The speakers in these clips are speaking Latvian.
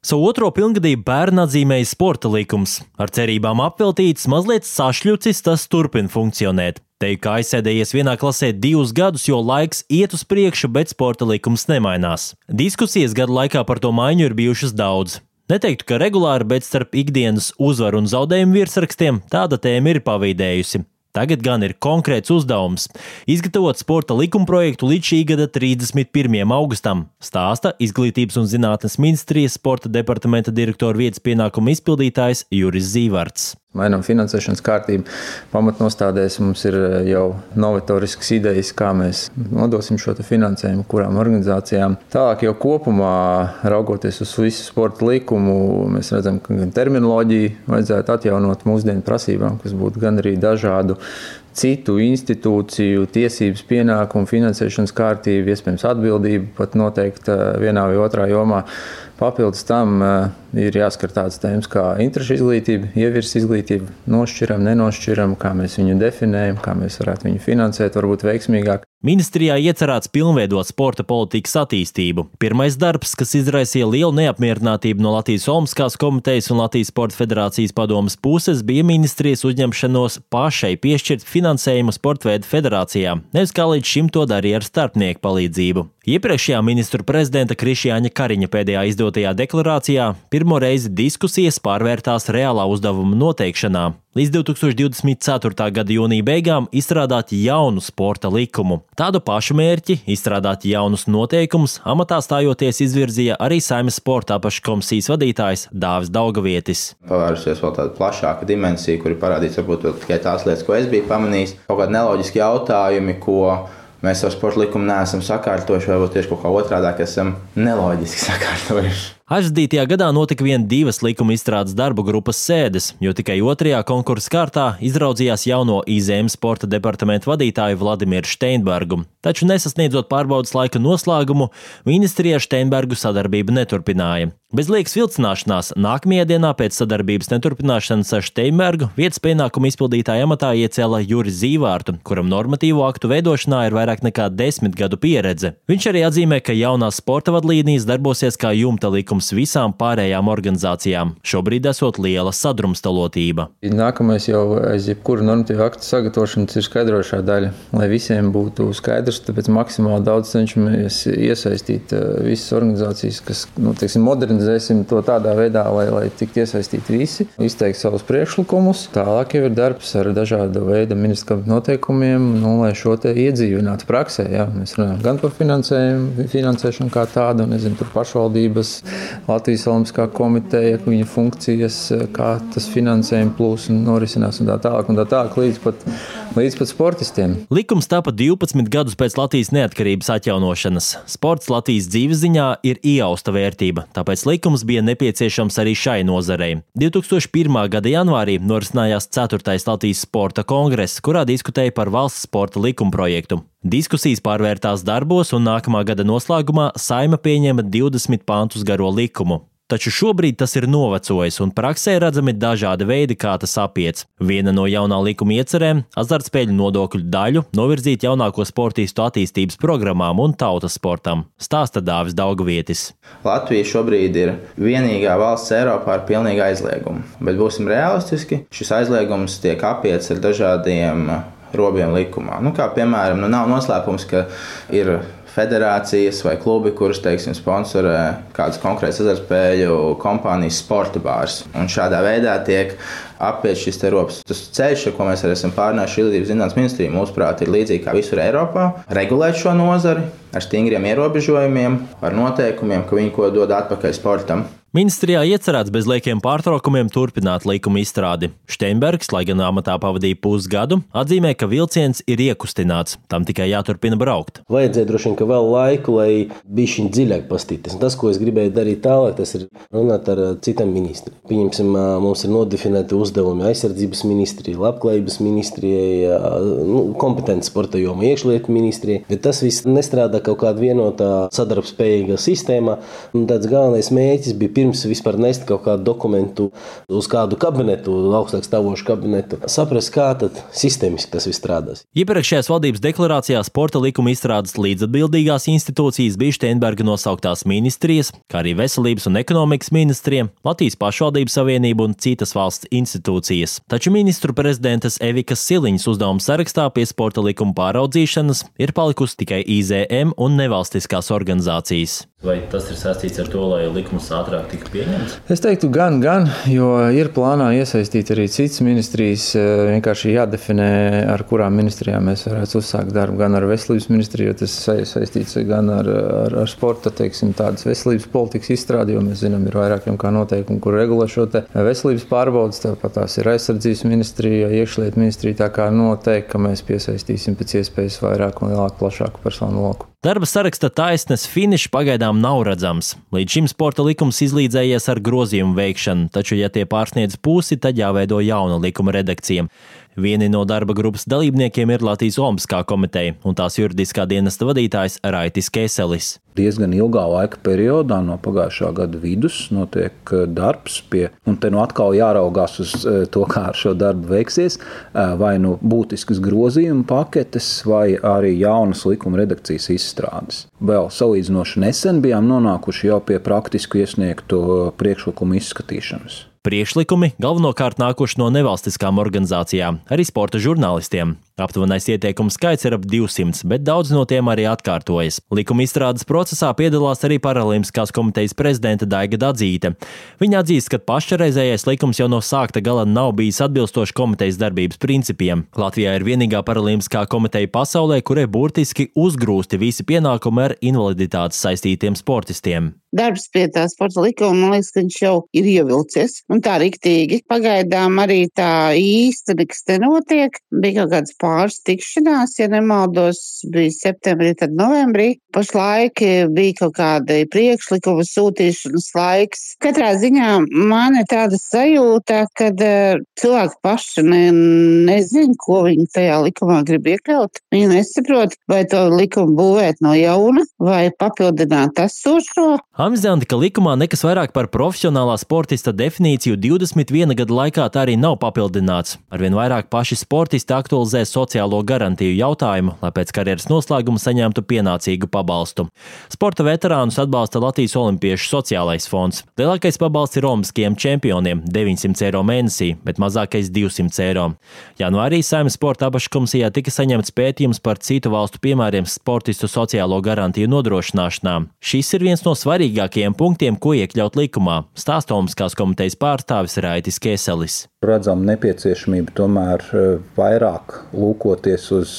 Savu otro pilngadību bērnu atzīmēja sporta likums. Ar cerībām apveltīts, mazliet sašļucis, tas turpina funkcionēt. Teikt, ka aizsēdējies vienā klasē divus gadus, jo laiks iet uz priekšu, bet sporta likums nemainās. Diskusijas gadu laikā par to maiņu ir bijušas daudz. Neteiktu, ka regulāri, bet starp ikdienas uzvaru un zaudējumu virsrakstiem tāda tēma ir pavīdējusi. Tagad gan ir konkrēts uzdevums - izgatavot sporta likumprojektu līdz šī gada 31. augustam, stāsta Izglītības un zinātnes ministrijas sporta departamenta direktora vietas pienākumu izpildītājs Juris Zīvarts. Mainām finansēšanas kārtību. Pamatnostādēs mums ir eh, jau novatorisks idejas, kā mēs nodosim šo finansējumu, kurām organizācijām. Tālāk jau kopumā, raugoties uz visu sporta likumu, mēs redzam, ka terminoloģiju vajadzētu atjaunot mūsdienu prasībām, kas būtu gan arī dažādu citu institūciju tiesības, pienākumu, finansēšanas kārtību, iespējams, atbildību pat noteikti eh, vienā vai otrā jomā. Papildus tam uh, ir jāskat tādas tēmas kā interešu izglītība, ievirs izglītība, nošķiram, nenošķiram, kā mēs viņu definējam, kā mēs varētu viņu finansēt, varbūt veiksmīgāk. Ministrijā iecerēts pilnveidot sporta politikas attīstību. Pirmais darbs, kas izraisīja lielu neapmierinātību no Latvijas Olimpiskās komitejas un Latvijas Sporta federācijas padomas puses, bija ministrijas uzņemšanos pašai piešķirt finansējumu sporta veidu federācijām, nevis kā līdz šim to darīja ar starpnieku palīdzību. Iepriekšējā ministru prezidenta Krišjāņa Kariņa pēdējā izdotajā deklarācijā pirmo reizi diskusijas pārvērtās reālā uzdevuma noteikšanā. Līdz 2024. gada jūnija beigām izstrādāt jaunu sporta likumu. Tādu pašu mērķi, izstrādāt jaunus noteikumus, amatā stājoties izvirzīja arī Saimnes sporta apakškomisijas vadītājs Dāvis Daugavietis. Pavērusies vēl tāda plašāka dimensija, kur ir parādīts varbūt tikai tās lietas, ko es biju pamanījis. Kaut kādi neloģiski jautājumi, ko mēs ar sporta likumu neesam sakārtojuši, varbūt tieši kaut kā otrādi, esam neloģiski sakārtojuši. Aizvadītajā gadā notika vien divas likuma izstrādes darba grupas sēdes, jo tikai otrajā konkursa kārtā izraudzījās jauno IZM sporta departamentu vadītāju Vladimiru Steinbergu. Taču nesasniedzot pārbaudas laika noslēgumu, ministrija Steinbergu sadarbību neturpināja. Bez liekas vilcināšanās nākamajā dienā pēc sadarbības neturpināšanas ar Steinbergu vietas pienākumu izpildītāja amatā iecēla Juris Zīvārtu, kuram normatīvo aktu veidošanā ir vairāk nekā desmit gadu pieredze. Viņš arī atzīmē, ka jaunās sporta vadlīnijas darbosies kā jumta likums ieguvums visām pārējām organizācijām. Šobrīd esot liela sadrumstalotība. Nākamais jau aiz jebkura normatīva akta sagatavošanas ir skaidrošā daļa, lai visiem būtu skaidrs. Tāpēc maksimāli daudz cenšamies iesaistīt eh, visas organizācijas, kas nu, teiksim, modernizēsim to tādā veidā, lai, lai tiktu iesaistīti visi, izteikt savus priekšlikumus. Tālāk jau ir darbs ar dažādu veidu ministra noteikumiem, nu, lai šo te iedzīvinātu praksē. Jā. Mēs runājam gan par finansējumu, finansēšanu kā tādu, nezinu, par pašvaldības Latvijas Olimpiskā komiteja, viņa funkcijas, kā tas finansējums plūs un norisinās un tā tālāk, un tā tālāk līdz pat, līdz pat sportistiem. Likums tapa 12 gadus pēc Latvijas neatkarības atjaunošanas. Sports Latvijas dzīves ziņā ir iejausta vērtība, tāpēc likums bija nepieciešams arī šai nozarei. 2001. gada janvārī norisinājās 4. Latvijas sporta kongress, kurā diskutēja par valsts sporta likuma projektu. Diskusijas pārvērtās darbos, un nākamā gada noslēgumā Saima pieņēma 20 pantus garo likumu. Taču šobrīd tas ir novecojis, un praksē redzami dažādi veidi, kā tas apiets. Viena no jaunā likuma iecerēm - azartspēļu nodokļu daļu novirzīt jaunāko sportistu attīstības programmām un tautas sportam, stāsta Dāvis Daugavietis. Latvija šobrīd ir vienīgā valsts Eiropā ar pilnīgu aizliegumu, bet būsim realistiski, šis aizliegums tiek apiets ar dažādiem robiem likumā. Nu, kā piemēram, nu, nav noslēpums, ka ir federācijas vai klubi, kurus teiksim, sponsorē kādas konkrētas azartspēļu kompānijas sporta bārs. Un šādā veidā tiek apiet šis rops. Tas ceļš, ko mēs arī esam pārnājuši Izglītības zinātnes ministrijā, mūsuprāt, ir līdzīgs kā visur Eiropā. Regulēt šo nozari ar stingriem ierobežojumiem, ar noteikumiem, ka viņi ko dod atpakaļ sportam. Ministrijā iecerēts bez liekiem pārtraukumiem turpināt likuma izstrādi. Steinbergs, lai gan amatā pavadīja pusgadu, atzīmē, ka vilciens ir iekustināts, tam tikai jāturpina braukt. Vajadzēja droši vien vēl laiku, lai bija šī dziļāk pastīties. Tas, ko es gribēju darīt tālāk, tas ir runāt ar citiem ministriem. Pieņemsim, mums ir nodefinēti uzdevumi aizsardzības ministrijai, labklājības ministrijai, nu, kompetence sporta joma iekšlietu ministrijai. Bet tas viss nestrādā kaut kādā vienotā sadarbspējīgā sistēmā. Tāds galvenais mērķis bija pirms vispār nest kaut kādu dokumentu uz kādu kabinetu, augstāk stāvošu kabinetu, saprast, kā tad sistēmiski tas viss strādās. Iepriekšējās valdības deklarācijā sporta likuma izstrādes līdzatbildīgās institūcijas bija Steinberga nosauktās ministrijas, kā arī veselības un ekonomikas ministrija, Latvijas pašvaldības savienība un citas valsts institūcijas. Taču ministru prezidentes Evikas Siliņas uzdevuma sarakstā pie sporta likuma pāraudzīšanas ir palikusi tikai IZM un nevalstiskās organizācijas. Vai tas ir saistīts ar to, lai likums ātrāk tiktu pieņemts? Es teiktu, gan, gan, jo ir plānā iesaistīt arī citas ministrijas. Vienkārši jādefinē, ar kurām ministrijām mēs varētu uzsākt darbu. Gan ar veselības ministriju, jo tas saistīts gan ar, ar, ar sporta, teiksim, tādas veselības politikas izstrādi, jo mēs zinām, ir vairākiem kā noteikumi, kur regulē šo veselības pārbaudas. Tāpat tās ir aizsardzības ministrija, iekšlietu ministrija. Tā kā noteikti, ka mēs piesaistīsim pēc iespējas vairāk un lielāku, plašāku personu loku. Darba saraksta taisnes finišs pagaidām nav redzams. Līdz šim sporta likums izlīdzējies ar grozījumu veikšanu, taču, ja tie pārsniedz pusi, tad jāveido jauna likuma redakcija. Vieni no darba grupas dalībniekiem ir Latvijas Olimpiskā komiteja un tās juridiskā dienesta vadītājs Raitis Kēselis. Diezgan ilgā laika periodā, no pagājušā gada vidus, notiek eh, darbs pie, un te nu atkal jāraugās uz eh, to, kā ar šo darbu veiksies, eh, vai nu būtiskas grozījuma paketes, vai arī jaunas likuma redakcijas izstrādes. Vēl salīdzinoši nesen bijām nonākuši jau pie praktisku iesniegto priekšlikumu izskatīšanas. Priekšlikumi galvenokārt nākuši no nevalstiskām organizācijām, arī sporta žurnālistiem. Aptuvenais ieteikumu skaits ir ap 200, bet daudz no tiem arī atkārtojas. Likuma izstrādes procesā piedalās arī Paralimpiskās komitejas prezidenta Daiga Dadzīte. Viņa atzīst, ka pašreizējais likums jau no sākta gala nav bijis atbilstošs komitejas darbības principiem. Latvijā ir vienīgā Paralimpiskā komiteja pasaulē, kurai burtiski uzgrūsti visi pienākumi ar invaliditātes saistītiem sportistiem. Darbs pie tā sporta likuma, man liekas, ka viņš jau ir ievilcies. Un tā riktīgi. Pagaidām arī tā īsti nekas nenotiek. Bija kaut kāds pāris tikšanās, ja nemaldos, bija septembrī, tad novembrī. Pašlaik bija kaut kāda priekšlikuma sūtīšanas laiks. Katrā ziņā man ir tāda sajūta, ka uh, cilvēki paši ne, nezin, ko viņi tajā likumā grib iekļaut. Viņi nesaprot, vai to likumu būvēt no jauna vai papildināt esošo. Amizanti, ka likumā nekas vairāk par profesionālā sportista definīciju 21 gadu laikā tā arī nav papildināts. Arvien vairāk paši sportisti aktualizē sociālo garantiju jautājumu, lai pēc karjeras noslēguma saņemtu pienācīgu pabalstu. Sporta veterānus atbalsta Latvijas Olimpiešu sociālais fonds. Lielākais pabalsts ir Olimpiskajiem čempioniem - 900 eiro mēnesī, bet mazākais - 200 eiro. Janvārī Saimnes sporta apaškomisijā tika saņemts pētījums par citu valstu piemēriem sportistu sociālo garantiju nodrošināšanā. Šis ir viens no svarīgākajiem punktiem, ko iekļaut likumā, stāsta Olimpiskās komitejas pārstāvis Raitis Kēselis redzam nepieciešamību tomēr e, vairāk lūkoties uz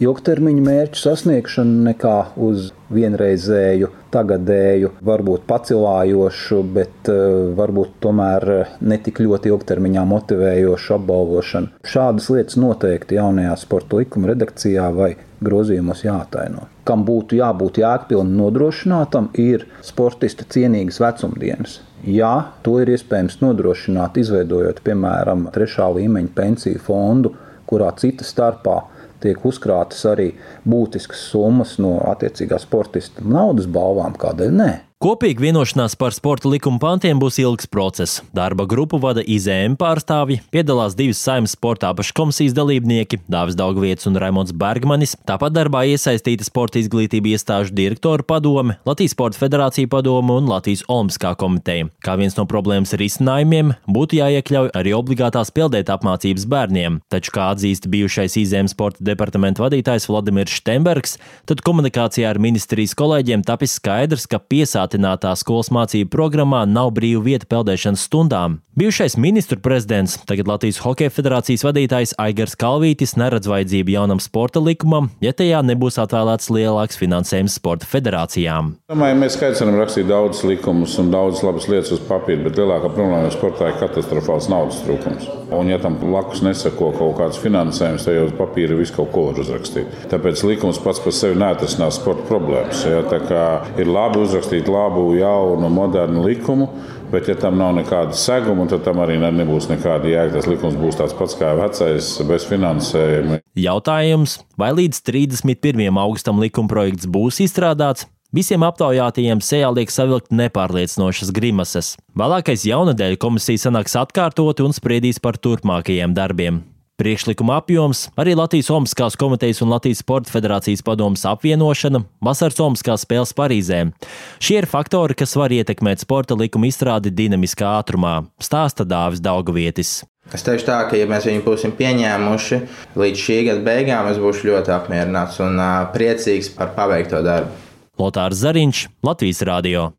ilgtermiņa mērķu sasniegšanu nekā uz vienreizēju, tagadēju, varbūt pacilājošu, bet e, varbūt tomēr netik ļoti ilgtermiņā motivējošu apbalvošanu. Šādas lietas noteikti jaunajā sporta likuma redakcijā vai grozījumos jāataino. Kam būtu jābūt jēgpilni nodrošinātam, ir sportista cienīgas vecumdienas. Jā, to ir iespējams nodrošināt, izveidojot, piemēram, trešā līmeņa pensiju fondu, kurā cita starpā tiek uzkrātas arī būtiskas summas no attiecīgā sportista naudas balvām. Kādēļ ne? Kopīgi vienošanās par sporta likuma pantiem būs ilgs process. Darba grupu vada IZM pārstāvji, piedalās divas saimnes sporta apakškomisijas dalībnieki - Dāvis Daugviets un Raimons Bergmanis. Tāpat darbā iesaistīta sporta izglītība iestāžu direktoru padome, Latvijas Sporta federācija padome un Latvijas Olimpiskā komiteja. Kā viens no problēmas risinājumiem būtu jāiekļauj arī obligātās peldēt apmācības bērniem. Taču, kā atzīst bijušais IZM sporta departamenta vadītājs Vladimirs Štembergs, tad komunikācijā ar ministrijas kolēģiem tapis skaidrs, ka piesākt apgrūtinātā skolas mācību programmā nav brīva vieta peldēšanas stundām. Bijušais ministru prezidents, tagad Latvijas Hokeja federācijas vadītājs Aigars Kalvītis neredz vajadzību jaunam sporta likumam, ja tajā nebūs atvēlēts lielāks finansējums sporta federācijām. Domāju, mēs varam rakstīt daudzus likumus un daudzas labas lietas uz papīra, bet lielākā problēma sportā ir katastrofāls naudas trūkums. Un, ja tam blakus nesako kaut kāds finansējums, tad jau uz papīra visu kaut ko var uzrakstīt. Tāpēc likums pats par sevi neatrisinās sporta problēmas. Ja, ir labi uzrakstīt labu, jaunu, modernu likumu, Bet, ja tam nav nekāda seguma, tad tam arī nebūs nekāda jēga. Tas likums būs tāds pats kā vecais, bez finansējuma. Jautājums, vai līdz 31. augustam likumprojekts būs izstrādāts, Visiem aptaujātajiem sejā liek savilkt nepārliecinošas grimases. Vēlākais jaunadēļ komisija sanāks atkārtot un spriedīs par turpmākajiem darbiem. Priekšlikuma apjoms, arī Latvijas Olimpiskās komitejas un Latvijas Sporta federācijas padomas apvienošana, vasaras Olimpiskās spēles Parīzē. Šie ir faktori, kas var ietekmēt sporta likuma izstrādi dinamiskā ātrumā, stāsta Dāvis Daugavietis. Es teikšu tā, ka, ja mēs viņu būsim pieņēmuši līdz šī gada beigām, es būšu ļoti apmierināts un priecīgs par paveikto darbu. Lotārs Zariņš, Latvijas Rādio.